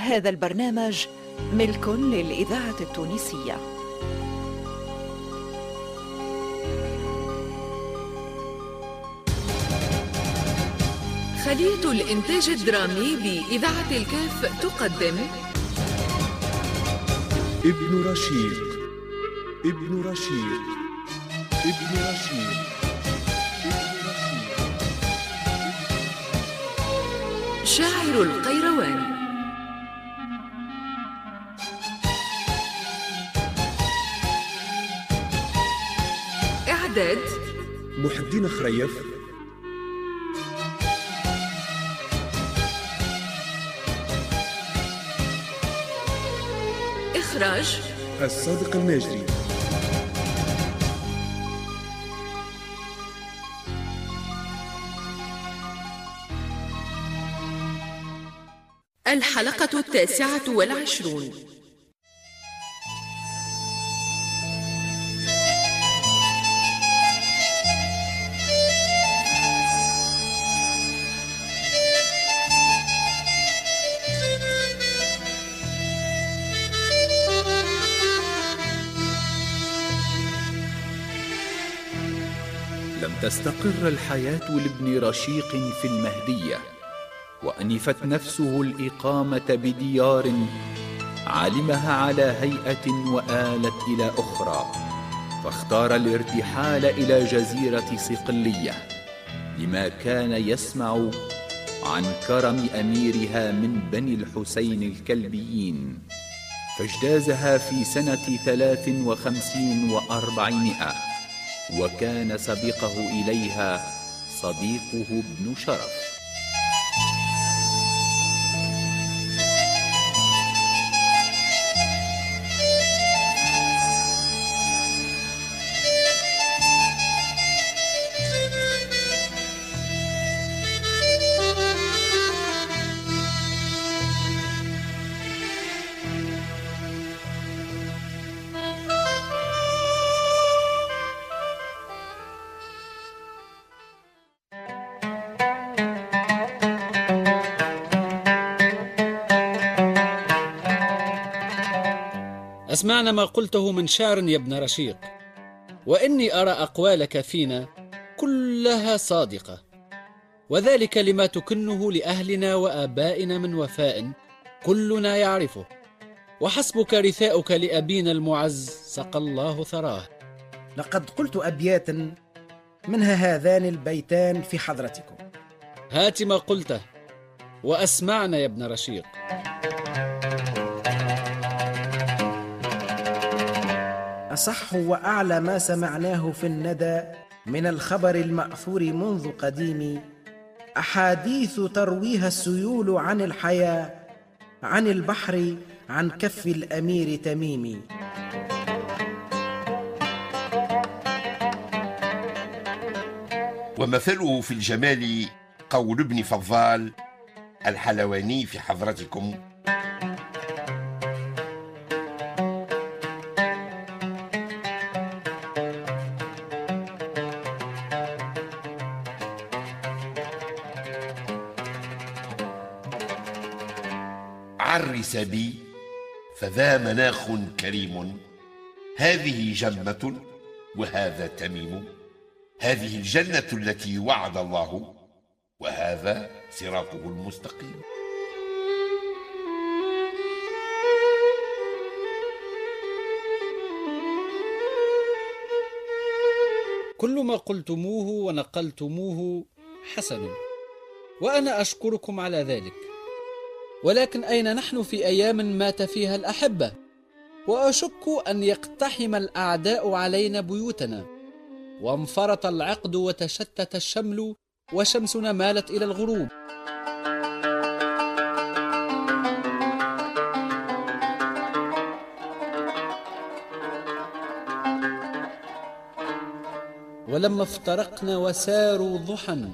هذا البرنامج ملك للإذاعة التونسية. خلية الإنتاج الدرامي بإذاعة الكاف تقدم. ابن رشيد ابن رشيد ابن رشيد. شاعر القيروان. محي الدين خريف. إخراج الصادق الماجري الحلقة التاسعة والعشرون. تستقر الحياة لابن رشيق في المهدية وأنفت نفسه الإقامة بديار علمها على هيئة وآلت إلى أخرى فاختار الارتحال إلى جزيرة صقلية لما كان يسمع عن كرم أميرها من بني الحسين الكلبيين. فاجتازها في سنة ثلاث وخمسين وأربعمائة. وكان سبقه إليها صديقه ابن شرف. أسمعنا ما قلته من شعر يا ابن رشيق. وإني أرى أقوالك فينا كلها صادقة. وذلك لما تكنه لأهلنا وآبائنا من وفاء كلنا يعرفه. وحسبك رثاؤك لأبينا المعز سقى الله ثراه. لقد قلت أبياتا منها هذان البيتان في حضرتكم. هات ما قلته. وأسمعنا يا ابن رشيق. أصح وأعلى ما سمعناه في الندى من الخبر المأثور منذ قديم. أحاديث ترويها السيول عن الحياة عن البحر عن كف الأمير تميم. ومثله في الجمال قول ابن فضال الحلواني في حضرتكم. عرس بي فذا مناخ كريم. هذه جنة وهذا تميم. هذه الجنة التي وعد الله وهذا صراطه المستقيم. كل ما قلتموه ونقلتموه حسن وأنا أشكركم على ذلك. ولكن أين نحن في أيام مات فيها الأحبة؟ وأشك أن يقتحم الأعداء علينا بيوتنا. وانفرط العقد وتشتت الشمل وشمسنا مالت إلى الغروب. ولما افترقنا وساروا ضحى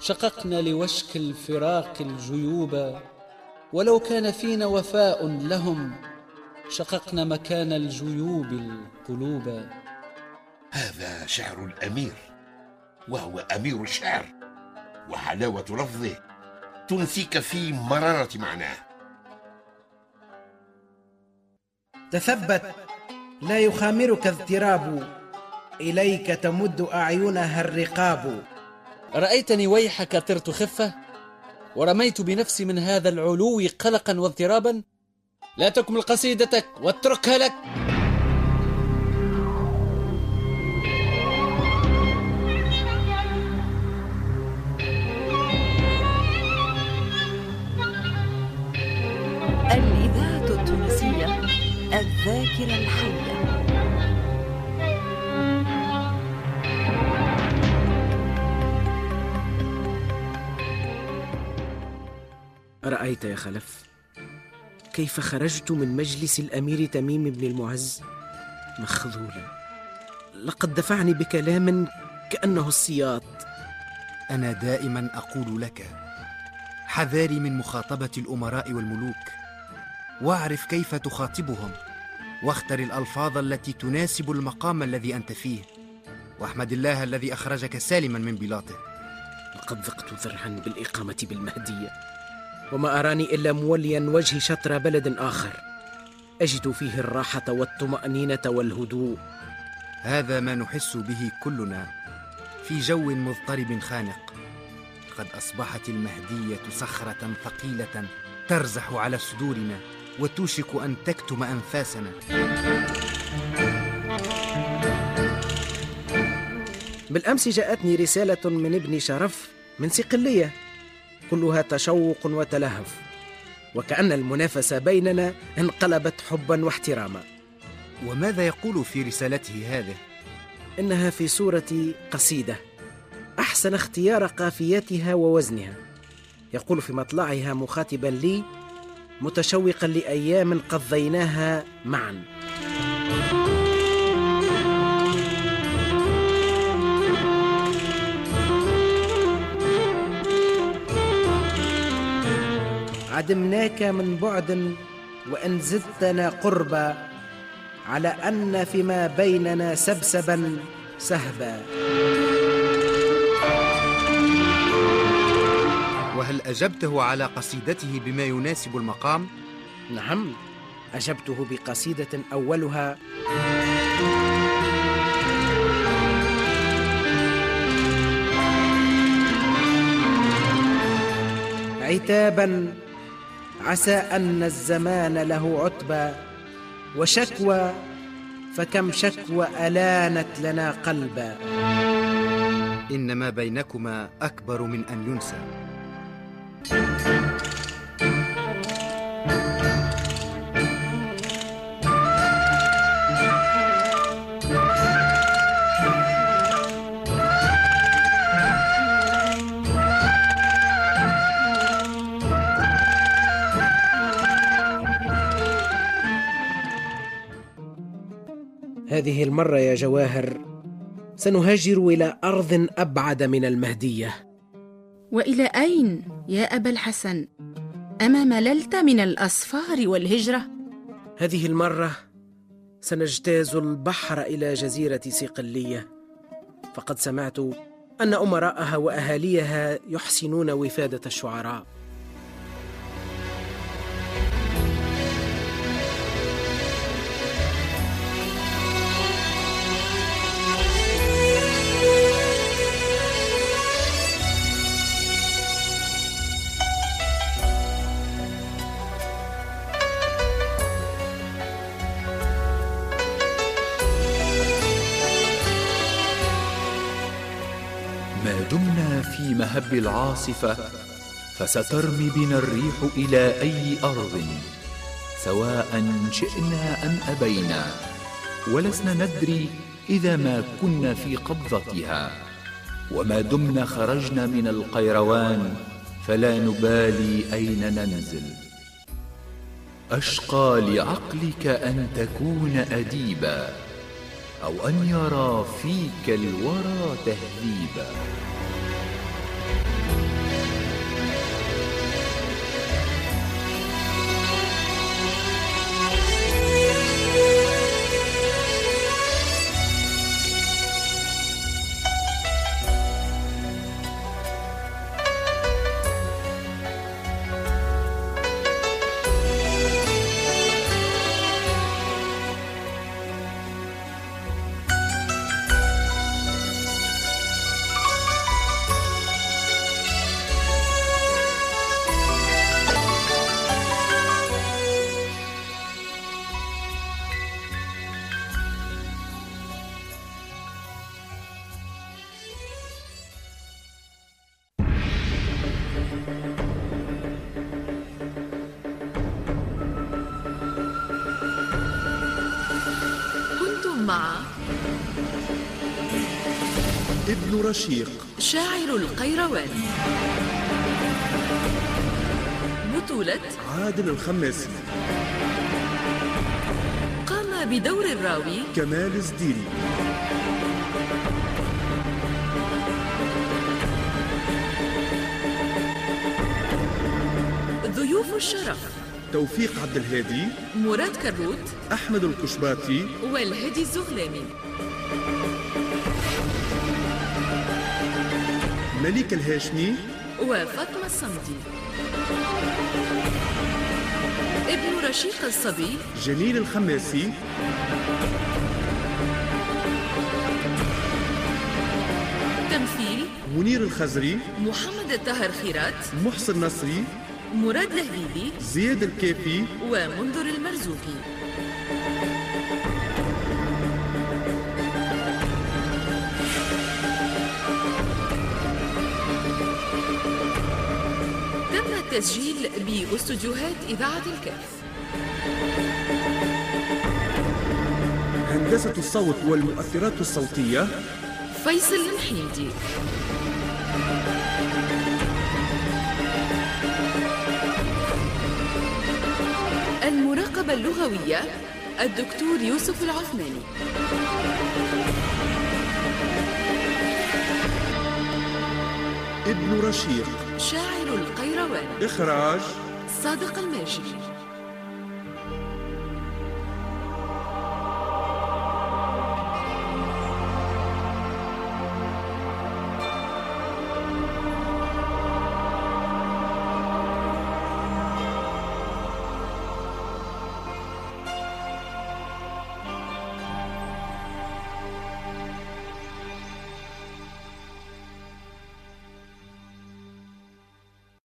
شققنا لوشك الفراق الجيوب ولو كان فينا وفاء لهم شققنا مكان الجيوب القلوب. هذا شعر الأمير وهو أمير الشعر وحلاوة لفظه تنسيك في مرارة معناه. تثبت لا يخامرك اضطراب إليك تمد أعينها الرقاب. رأيتني ويحك طرت خفة؟ ورميت بنفسي من هذا العلو قلقا واضطرابا؟ لا تكمل قصيدتك واتركها لك. الإذاعة التونسية الذاكرة الحية. أرأيت يا خلف؟ كيف خرجت من مجلس الأمير تميم بن المعز؟ مخذولا. لقد دفعني بكلام كأنه السياط. أنا دائما أقول لك حذاري من مخاطبة الأمراء والملوك. واعرف كيف تخاطبهم واختر الألفاظ التي تناسب المقام الذي أنت فيه. واحمد الله الذي أخرجك سالما من بلاطه. لقد ذقت ذرعا بالإقامة بالمهدية. وما أراني إلا موليا وجهي شطر بلد آخر. أجد فيه الراحة والطمأنينة والهدوء. هذا ما نحس به كلنا في جو مضطرب خانق. قد أصبحت المهدية صخرة ثقيلة ترزح على صدورنا وتوشك أن تكتم أنفاسنا. بالأمس جاءتني رسالة من ابن شرف من صقلية كلها تشوق وتلهف. وكأن المنافسة بيننا انقلبت حبا واحتراما. وماذا يقول في رسالته هذه؟ إنها في صورة قصيدة أحسن اختيار قافيتها ووزنها. يقول في مطلعها مخاطبا لي متشوقا لأيام قضيناها معا. عدمناك من بعد وإن زدتنا قربا على أن فيما بيننا سبسبا سهبا. وهل أجبته على قصيدته بما يناسب المقام؟ نعم أجبته بقصيدة أولها. عتابا عسى أن الزمان له عتبى وشكوى فكم شكوى ألانت لنا قلبا. ان ما بينكما أكبر من أن ينسى. هذه المرة يا جواهر سنهاجر إلى أرض أبعد من المهدية. وإلى أين يا أبا الحسن؟ اما مللت من الاسفار والهجرة؟ هذه المرة سنجتاز البحر إلى جزيرة صقلية فقد سمعت أن أمراءها وأهاليها يحسنون وفادة الشعراء. ما دمنا في مهب العاصفة فسترمي بنا الريح إلى أي أرض. سواء شئنا أم أبينا ولسنا ندري إذا ما كنا في قبضتها. وما دمنا خرجنا من القيروان فلا نبالي أين ننزل. أشقى لعقلك أن تكون أديبا. أو أن يرى فيك الورى تهذيبا. ابن رشيق. شاعر القيروان. بطولة عادل الخماسي. قام بدور الراوي كمال زديري ضيوف الشرف توفيق عبد الهادي مراد كروت أحمد القشباطي والهدي الزغلاني مليك الهاشمي وفاطمة الصمدي. ابن رشيق الصبي. جميل الخماسي. تمثيل. منير الخزري. محمد الطاهر خيرات. محسن نصري. مراد الهبيبي زياد الكافي ومنذر المرزوقي. التسجيل باستوديوهات إذاعة الكهف. هندسة الصوت والمؤثرات الصوتية. فيصل المحيدي المراقبة اللغوية الدكتور يوسف العثماني. ابن رشيق. شاعر القيروان إخراج صادق الماجري